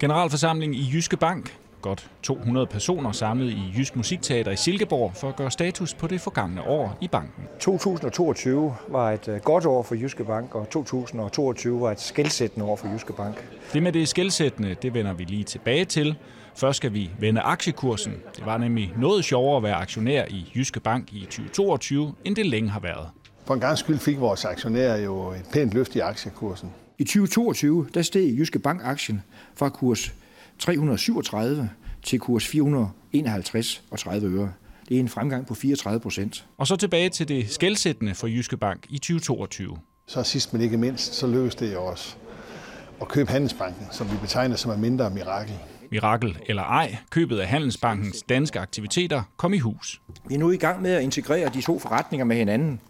Generalforsamling i Jyske Bank. Godt 200 personer samlet i Jysk Musikteater i Silkeborg for at gøre status på det forgangne år i banken. 2022 var et øh, godt år for Jyske Bank, og 2022 var et skældsættende år for Jyske Bank. Det med det skældsættende, det vender vi lige tilbage til. Først skal vi vende aktiekursen. Det var nemlig noget sjovere at være aktionær i Jyske Bank i 2022, end det længe har været. For en gang skyld fik vores aktionærer jo et pænt løft i aktiekursen. I 2022 der steg Jyske Bank-aktien fra kurs 337 til kurs 451 og 30 øre. Det er en fremgang på 34 procent. Og så tilbage til det skældsættende for Jyske Bank i 2022. Så sidst men ikke mindst, så lykkedes det jo også at købe Handelsbanken, som vi betegner som et mindre mirakel. Mirakel eller ej, købet af Handelsbankens danske aktiviteter kom i hus. Vi er nu i gang med at integrere de to forretninger med hinanden.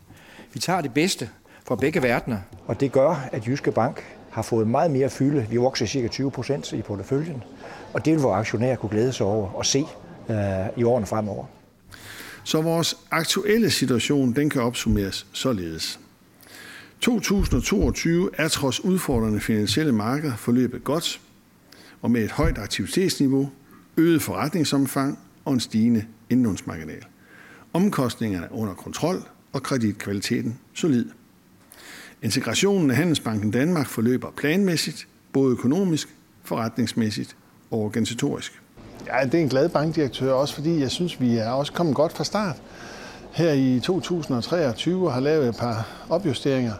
Vi tager det bedste fra begge verdener. Og det gør, at Jyske Bank har fået meget mere fylde. Vi vokser cirka 20 procent i porteføljen, og det vil vores aktionærer kunne glæde sig over og se øh, i årene fremover. Så vores aktuelle situation den kan opsummeres således. 2022 er trods udfordrende finansielle markeder forløbet godt, og med et højt aktivitetsniveau, øget forretningsomfang og en stigende indlånsmarginal. Omkostningerne er under kontrol, og kreditkvaliteten solid. Integrationen af Handelsbanken Danmark forløber planmæssigt, både økonomisk, forretningsmæssigt og organisatorisk. Ja, det er en glad bankdirektør, også fordi jeg synes, vi er også kommet godt fra start. Her i 2023 har lavet et par opjusteringer,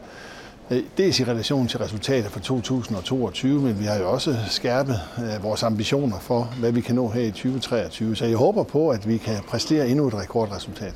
øh, Dels i relation til resultater for 2022, men vi har jo også skærpet øh, vores ambitioner for, hvad vi kan nå her i 2023. Så jeg håber på, at vi kan præstere endnu et rekordresultat.